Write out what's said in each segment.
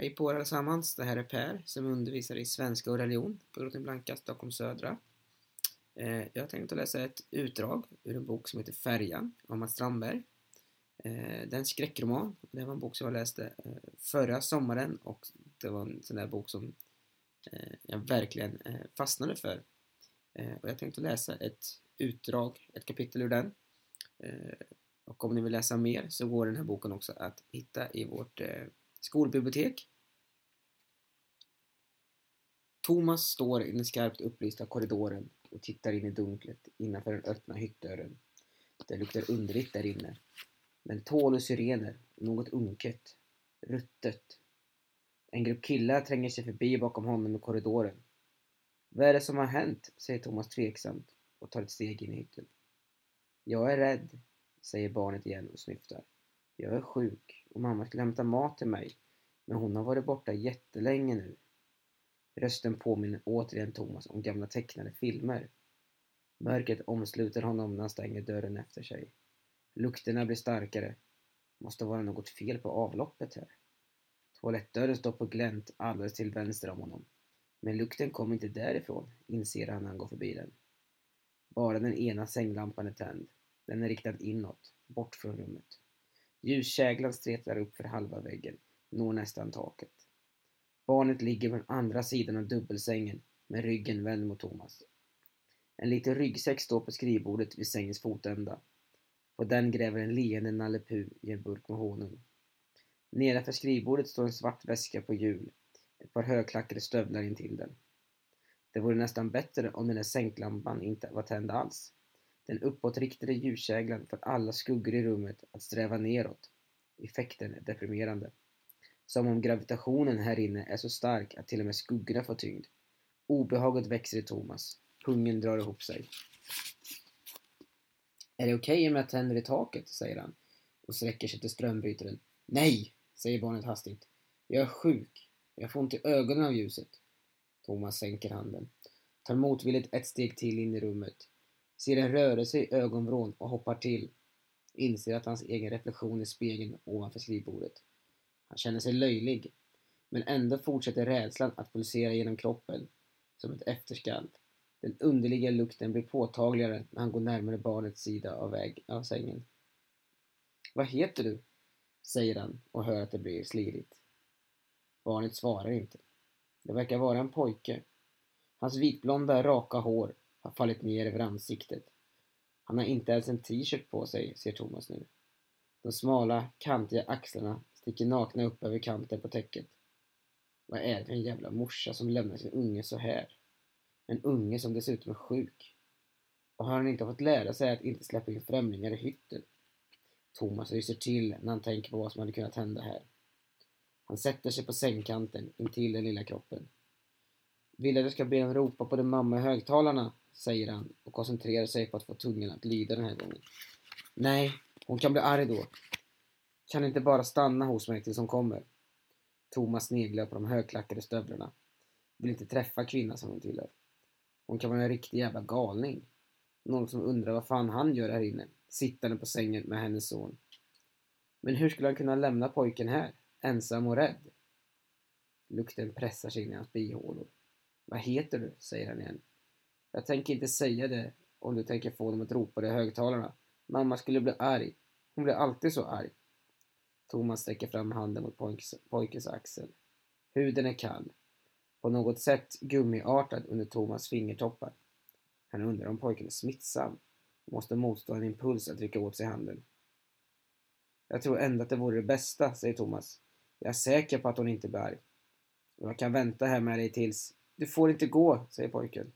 Hej på er allesammans, det här är Per som undervisar i svenska och religion på Drottning Blanka, Stockholm södra. Eh, jag tänkte läsa ett utdrag ur en bok som heter Färjan av Mats Strandberg. Eh, det är en skräckroman. Det var en bok som jag läste eh, förra sommaren och det var en sån där bok som jag verkligen fastnade för. Och jag tänkte läsa ett utdrag, ett kapitel ur den. Och om ni vill läsa mer så går den här boken också att hitta i vårt skolbibliotek. Thomas står i den skarpt upplysta korridoren och tittar in i dunklet innanför den öppna hyttdörren. Det luktar underligt där inne. Mentol och syrener och något unket. Ruttet. En grupp killar tränger sig förbi bakom honom i korridoren. Vad är det som har hänt? säger Thomas tveksamt och tar ett steg in i hytten. Jag är rädd, säger barnet igen och snyftar. Jag är sjuk och mamma skulle hämta mat till mig. Men hon har varit borta jättelänge nu. Rösten påminner återigen Thomas om gamla tecknade filmer. Mörkret omsluter honom när han stänger dörren efter sig. Lukterna blir starkare. Måste vara något fel på avloppet här. Toalettdörren står på glänt alldeles till vänster om honom. Men lukten kommer inte därifrån, inser han när han går förbi den. Bara den ena sänglampan är tänd. Den är riktad inåt, bort från rummet. Ljuskäglan stretar upp för halva väggen, når nästan taket. Barnet ligger på andra sidan av dubbelsängen med ryggen vänd mot Thomas. En liten ryggsäck står på skrivbordet vid sängens fotända. På den gräver en leende Nalle Puh i en burk med honung. Nedanför skrivbordet står en svart väska på hjul, ett par högklackade stövlar intill den. Det vore nästan bättre om den där sänklampan inte var tänd alls. Den uppåtriktade ljuskäglan får alla skuggor i rummet att sträva neråt. Effekten är deprimerande. Som om gravitationen här inne är så stark att till och med skuggorna får tyngd. Obehaget växer i Thomas. Pungen drar ihop sig. Är det okej okay om jag tänder i taket? säger han och sträcker sig till strömbrytaren. Nej, säger barnet hastigt. Jag är sjuk. Jag får ont i ögonen av ljuset. Thomas sänker handen. Tar motvilligt ett steg till in i rummet. Ser en rörelse i ögonvrån och hoppar till. Inser att hans egen reflektion i spegeln ovanför skrivbordet. Han känner sig löjlig. Men ändå fortsätter rädslan att pulsera genom kroppen som ett efterskall. Den underliga lukten blir påtagligare när han går närmare barnets sida av, väg, av sängen. Vad heter du? säger han och hör att det blir slirigt. Barnet svarar inte. Det verkar vara en pojke. Hans vitblonda, raka hår har fallit ner över ansiktet. Han har inte ens en t-shirt på sig, ser Thomas nu. De smala, kantiga axlarna sticker nakna upp över kanten på täcket. Vad är det för en jävla morsa som lämnar sin unge så här? En unge som dessutom är sjuk. Och har han inte fått lära sig att inte släppa in främlingar i hytten? Thomas ryser till när han tänker på vad som hade kunnat hända här. Han sätter sig på sängkanten intill den lilla kroppen. Vill att jag ska be honom ropa på din mamma i högtalarna, säger han och koncentrerar sig på att få tungan att lyda den här gången. Nej, hon kan bli arg då. Kan inte bara stanna hos mig tills hon kommer. Thomas sneglar på de högklackade stövlarna. Vill inte träffa kvinnan som hon tillhör. Hon kan vara en riktig jävla galning. Någon som undrar vad fan han gör här inne, sittande på sängen med hennes son. Men hur skulle han kunna lämna pojken här, ensam och rädd? Lukten pressar sig in i hans bihålor. Vad heter du? säger han igen. Jag tänker inte säga det om du tänker få dem att ropa det i högtalarna. Mamma skulle bli arg. Hon blir alltid så arg. Thomas sträcker fram handen mot pojkes, pojkens axel. Huden är kall. På något sätt gummiartad under Thomas fingertoppar. Han undrar om pojken är smittsam och måste motstå en impuls att rycka åt sig handen. Jag tror ändå att det vore det bästa, säger Thomas. Jag är säker på att hon inte blir arg. Jag kan vänta här med dig tills... Du får inte gå, säger pojken.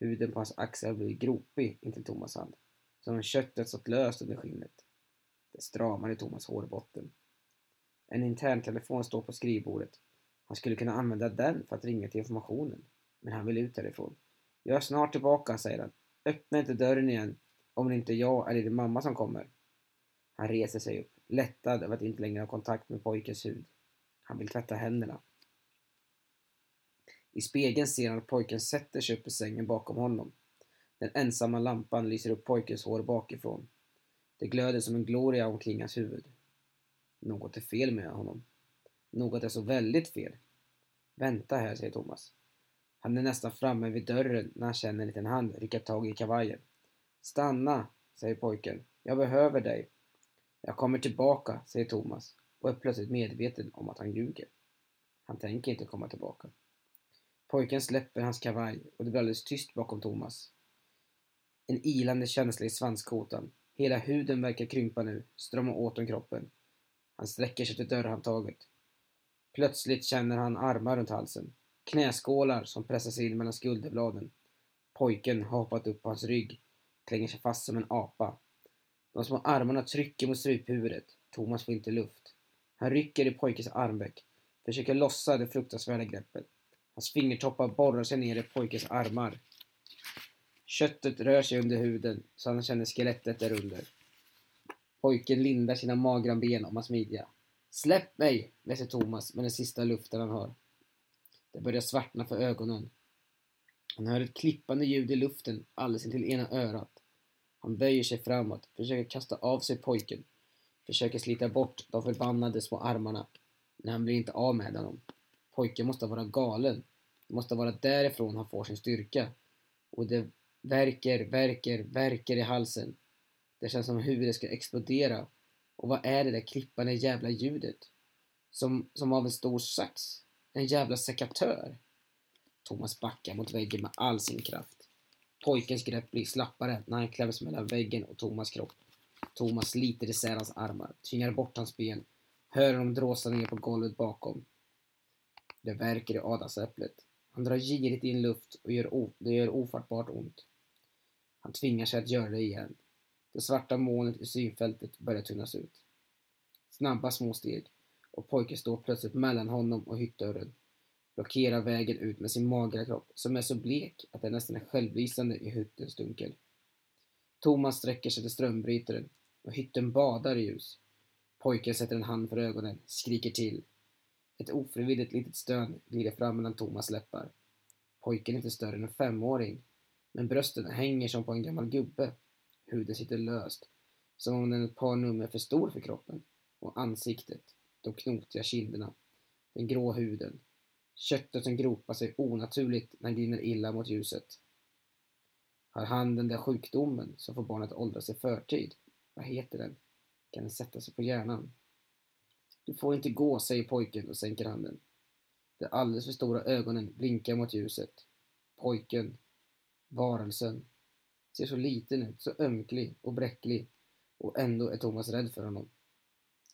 Huden på hans axel blir gropig intill Thomas hand. Som om köttet stått löst under skinnet. Det stramar i Thomas hårbotten. En interntelefon står på skrivbordet. Han skulle kunna använda den för att ringa till informationen. Men han vill ut härifrån. Jag är snart tillbaka, säger han. Öppna inte dörren igen om det inte är jag eller din mamma som kommer. Han reser sig upp, lättad över att inte längre ha kontakt med pojkens hud. Han vill tvätta händerna. I spegeln ser han att pojken sätter sig upp i sängen bakom honom. Den ensamma lampan lyser upp pojkens hår bakifrån. Det glöder som en gloria omkring hans huvud. Något är fel med honom. Något är så väldigt fel. Vänta här, säger Thomas. Han är nästan framme vid dörren när han känner en liten hand rycka tag i kavajen. Stanna, säger pojken. Jag behöver dig. Jag kommer tillbaka, säger Thomas och är plötsligt medveten om att han ljuger. Han tänker inte komma tillbaka. Pojken släpper hans kavaj och det blir alldeles tyst bakom Thomas. En ilande känsla i svanskotan. Hela huden verkar krympa nu, strama åt om kroppen. Han sträcker sig till dörrhandtaget. Plötsligt känner han armar runt halsen. Knäskålar som pressas in mellan skulderbladen. Pojken har hoppat upp på hans rygg, klänger sig fast som en apa. De små armarna trycker mot struphuvudet. Thomas får inte luft. Han rycker i pojkens armveck, försöker lossa det fruktansvärda greppet. Hans fingertoppar borrar sig ner i pojkens armar. Köttet rör sig under huden så han känner skelettet där under. Pojken lindar sina magra ben om hans midja. Släpp mig! läser Thomas med den sista luften han har. Det börjar svartna för ögonen. Han hör ett klippande ljud i luften alldeles intill ena örat. Han böjer sig framåt, försöker kasta av sig pojken, försöker slita bort de förbannade små armarna, men han blir inte av med dem. Pojken måste vara galen. Det måste vara därifrån han får sin styrka. Och det Verker, verker, verker i halsen. Det känns som huvudet ska explodera. Och vad är det där klippande jävla ljudet? Som, som av en stor sax? En jävla sekatör? Thomas backar mot väggen med all sin kraft. Pojkens grepp blir slappare när han kläms mellan väggen och Thomas kropp. Thomas sliter isär hans armar, tvingar bort hans ben, hör honom dråsa ner på golvet bakom. Det värker i adamsäpplet. Han drar girigt in luft och gör det gör ofattbart ont. Han tvingar sig att göra det igen. Det svarta molnet i synfältet börjar tunnas ut. Snabba små steg och pojken står plötsligt mellan honom och hyttdörren. Blockerar vägen ut med sin magra kropp som är så blek att den nästan är självlysande i hyttens dunkel. Thomas sträcker sig till strömbrytaren och hytten badar i ljus. Pojken sätter en hand för ögonen, skriker till. Ett ofrivilligt litet stön glider fram mellan Thomas läppar. Pojken är inte större än en femåring, men brösten hänger som på en gammal gubbe. Huden sitter löst, som om den är ett par nummer för stor för kroppen. Och ansiktet, de knotiga kinderna, den grå huden. Köttet som gropar sig onaturligt när det gliner illa mot ljuset. Har han den där sjukdomen som får barnet åldras i förtid? Vad heter den? Kan den sätta sig på hjärnan? Du får inte gå, säger pojken och sänker handen. De alldeles för stora ögonen blinkar mot ljuset. Pojken, varelsen, ser så liten ut, så ömklig och bräcklig och ändå är Thomas rädd för honom.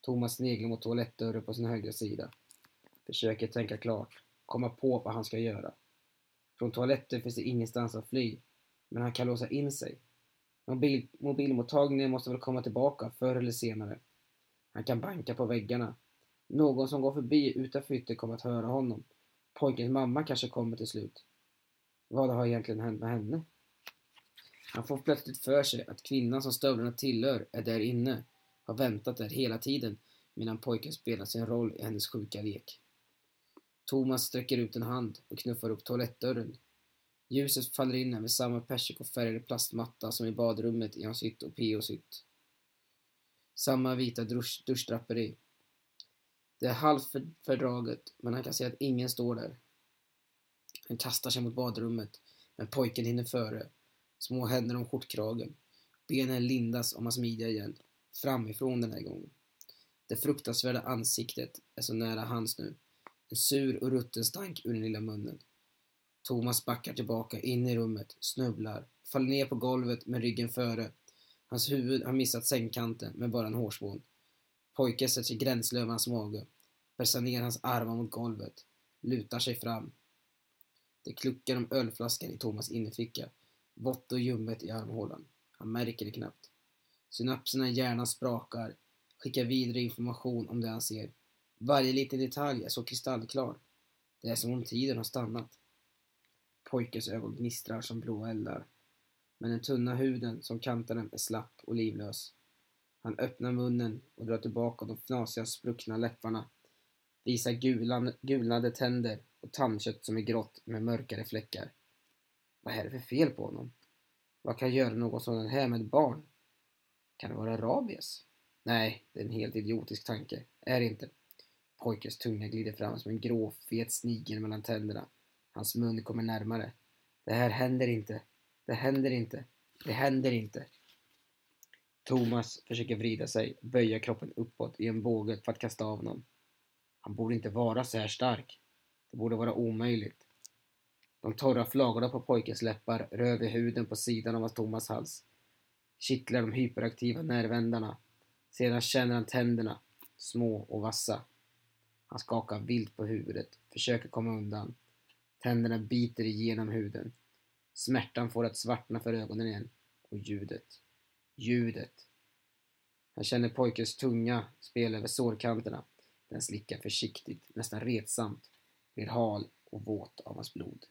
Thomas sneglar mot toalettdörren på sin högra sida. Försöker tänka klart, komma på vad han ska göra. Från toaletten finns det ingenstans att fly, men han kan låsa in sig. Mobil, mobilmottagningen måste väl komma tillbaka förr eller senare. Han kan banka på väggarna. Någon som går förbi utanför ytter kommer att höra honom. Pojkens mamma kanske kommer till slut. Vad har egentligen hänt med henne? Han får plötsligt för sig att kvinnan som stövlarna tillhör är där inne, har väntat där hela tiden medan pojken spelar sin roll i hennes sjuka lek. Thomas sträcker ut en hand och knuffar upp toalettdörren. Ljuset faller in över samma persikofärgade plastmatta som i badrummet i hans hytt och Pios hytt. Samma vita dusch, duschdraperi. Det är halvt fördraget, men han kan se att ingen står där. Han kastar sig mot badrummet, men pojken hinner före. Små händer om skjortkragen. Benen lindas om hans midja igen. Framifrån den här gången. Det fruktansvärda ansiktet är så nära hans nu. En sur och rutten stank ur den lilla munnen. Thomas backar tillbaka in i rummet, snubblar, faller ner på golvet med ryggen före. Hans huvud har missat sängkanten med bara en hårspån. Pojken sätter sig gränsle över hans mage, pressar ner hans armar mot golvet, lutar sig fram. Det kluckar om ölflaskan i Thomas innerficka, vått och ljummet i armhålan. Han märker det knappt. Synapserna i hjärnan sprakar, skickar vidare information om det han ser. Varje liten detalj är så kristallklar. Det är som om tiden har stannat. Pojkens ögon gnistrar som blå eldar. Men den tunna huden som kantar dem är slapp och livlös. Han öppnar munnen och drar tillbaka de fnasiga spruckna läpparna. Visar gulande, gulnade tänder och tandkött som är grått med mörkare fläckar. Vad är det för fel på honom? Vad kan göra något sådant här med ett barn? Kan det vara rabies? Nej, det är en helt idiotisk tanke. Är det inte? Pojkens tunga glider fram som en grå, fet snigel mellan tänderna. Hans mun kommer närmare. Det här händer inte. Det händer inte. Det händer inte. Thomas försöker vrida sig, böja kroppen uppåt i en båge för att kasta av honom. Han borde inte vara så här stark. Det borde vara omöjligt. De torra flagorna på pojkens läppar rör vid huden på sidan av Thomas hals. Kittlar de hyperaktiva nervändarna. Sedan känner han tänderna, små och vassa. Han skakar vilt på huvudet, försöker komma undan. Tänderna biter igenom huden. Smärtan får att svartna för ögonen igen. Och ljudet. Ljudet. Han känner pojkens tunga spela över sårkanterna. Den slickar försiktigt, nästan retsamt, blir hal och våt av hans blod.